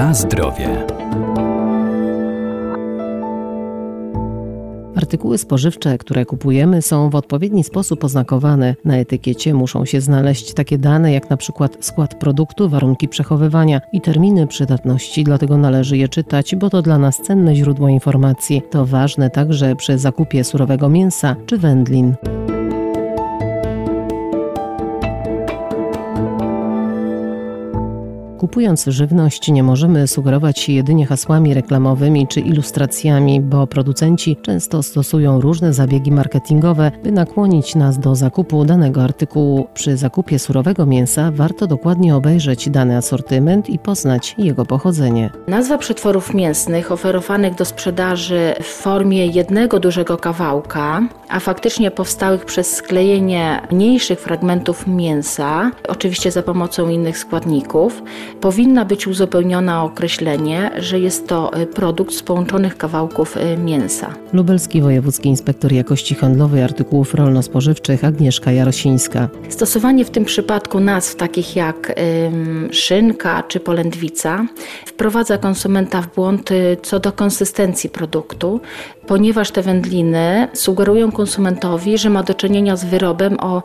Na zdrowie. Artykuły spożywcze, które kupujemy, są w odpowiedni sposób oznakowane. Na etykiecie muszą się znaleźć takie dane jak na przykład skład produktu, warunki przechowywania i terminy przydatności, dlatego należy je czytać, bo to dla nas cenne źródło informacji. To ważne także przy zakupie surowego mięsa czy wędlin. Kupując żywność nie możemy sugerować się jedynie hasłami reklamowymi czy ilustracjami, bo producenci często stosują różne zabiegi marketingowe, by nakłonić nas do zakupu danego artykułu. Przy zakupie surowego mięsa warto dokładnie obejrzeć dany asortyment i poznać jego pochodzenie. Nazwa przetworów mięsnych oferowanych do sprzedaży w formie jednego dużego kawałka, a faktycznie powstałych przez sklejenie mniejszych fragmentów mięsa, oczywiście za pomocą innych składników, powinna być uzupełniona określenie, że jest to y, produkt z połączonych kawałków y, mięsa. Lubelski Wojewódzki Inspektor Jakości Handlowej Artykułów Rolno-Spożywczych Agnieszka Jarosińska. Stosowanie w tym przypadku nazw takich jak szynka czy polędwica wprowadza konsumenta w błąd y, co do konsystencji produktu, ponieważ te wędliny sugerują konsumentowi, że ma do czynienia z wyrobem o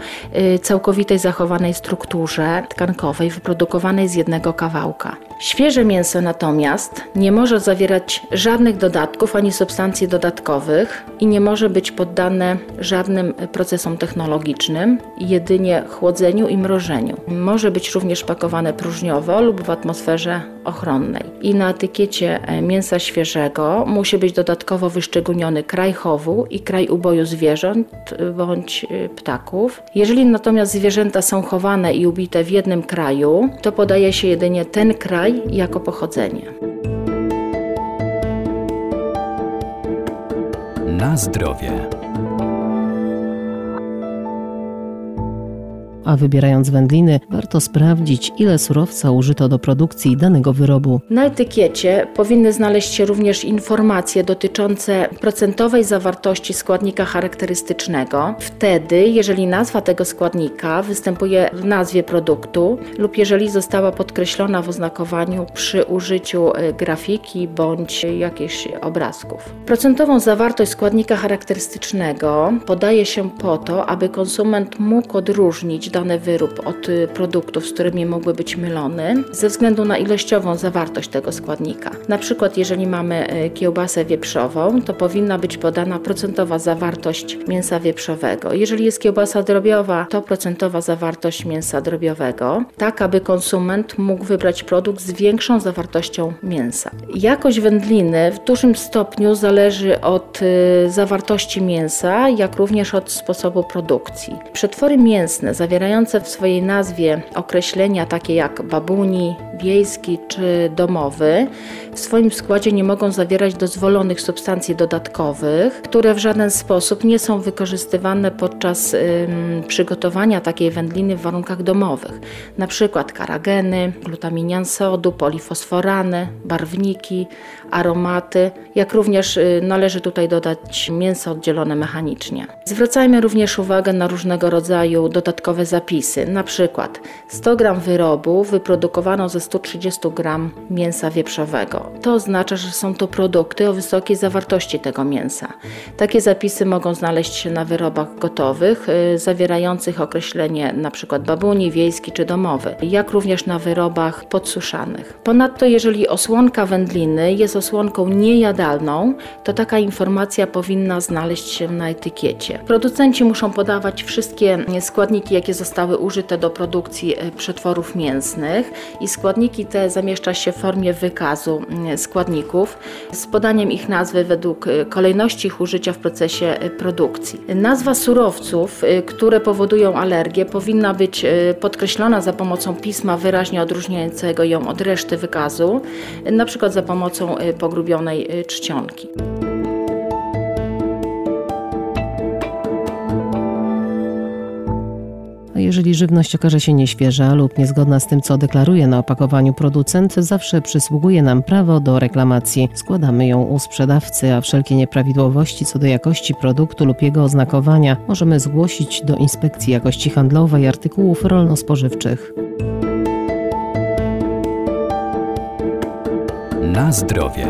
całkowitej zachowanej strukturze tkankowej wyprodukowanej z jednego kawałka kawałka. Świeże mięso natomiast nie może zawierać żadnych dodatków ani substancji dodatkowych i nie może być poddane żadnym procesom technologicznym, jedynie chłodzeniu i mrożeniu. Może być również pakowane próżniowo lub w atmosferze ochronnej. I na etykiecie mięsa świeżego musi być dodatkowo wyszczególniony kraj chowu i kraj uboju zwierząt bądź ptaków. Jeżeli natomiast zwierzęta są chowane i ubite w jednym kraju, to podaje się jedynie ten kraj jako pochodzenie. Na zdrowie. A wybierając wędliny, warto sprawdzić, ile surowca użyto do produkcji danego wyrobu. Na etykiecie powinny znaleźć się również informacje dotyczące procentowej zawartości składnika charakterystycznego. Wtedy, jeżeli nazwa tego składnika występuje w nazwie produktu lub jeżeli została podkreślona w oznakowaniu przy użyciu e, grafiki bądź jakichś obrazków. Procentową zawartość składnika charakterystycznego podaje się po to, aby konsument mógł odróżnić dany wyrób od y, produktów, z którymi mógłby być mylony, ze względu na ilościową zawartość tego składnika. Na przykład, jeżeli mamy y, kiełbasę wieprzową, to powinna być podana procentowa zawartość mięsa wieprzowego. Jeżeli jest kiełbasa drobiowa, to procentowa zawartość mięsa drobiowego, tak aby konsument mógł wybrać produkt z większą zawartością mięsa. Jakość wędliny w dużym stopniu zależy od y, zawartości mięsa, jak również od sposobu produkcji. Przetwory mięsne zawierają zawierające w swojej nazwie określenia takie jak babuni, wiejski czy domowy, w swoim składzie nie mogą zawierać dozwolonych substancji dodatkowych, które w żaden sposób nie są wykorzystywane podczas ym, przygotowania takiej wędliny w warunkach domowych, przykład karageny, glutaminian sodu, polifosforany, barwniki, aromaty, jak również y, należy tutaj dodać mięso oddzielone mechanicznie. Zwracajmy również uwagę na różnego rodzaju dodatkowe zapisy, na przykład 100 g wyrobu wyprodukowano ze 130 g mięsa wieprzowego. To oznacza, że są to produkty o wysokiej zawartości tego mięsa. Takie zapisy mogą znaleźć się na wyrobach gotowych, y, zawierających określenie np. babuni, wiejski czy domowy, jak również na wyrobach podsuszanych. Ponadto, jeżeli osłonka wędliny jest osłonką niejadalną, to taka informacja powinna znaleźć się na etykiecie. Producenci muszą podawać wszystkie składniki, jakie zostały użyte do produkcji y, przetworów mięsnych i składniki te zamieszcza się w formie wykazu y, składników z podaniem ich nazwy według y, kolejności ich użycia w procesie produkcji. Nazwa surowców, które powodują alergię, powinna być podkreślona za pomocą pisma wyraźnie odróżniającego ją od reszty wykazu, na przykład za pomocą pogrubionej czcionki. Jeżeli żywność okaże się nieświeża lub niezgodna z tym, co deklaruje na opakowaniu producent, zawsze przysługuje nam prawo do reklamacji. Składamy ją u sprzedawcy, a wszelkie nieprawidłowości co do jakości produktu lub jego oznakowania możemy zgłosić do Inspekcji Jakości Handlowej Artykułów Rolno-Spożywczych. Na zdrowie.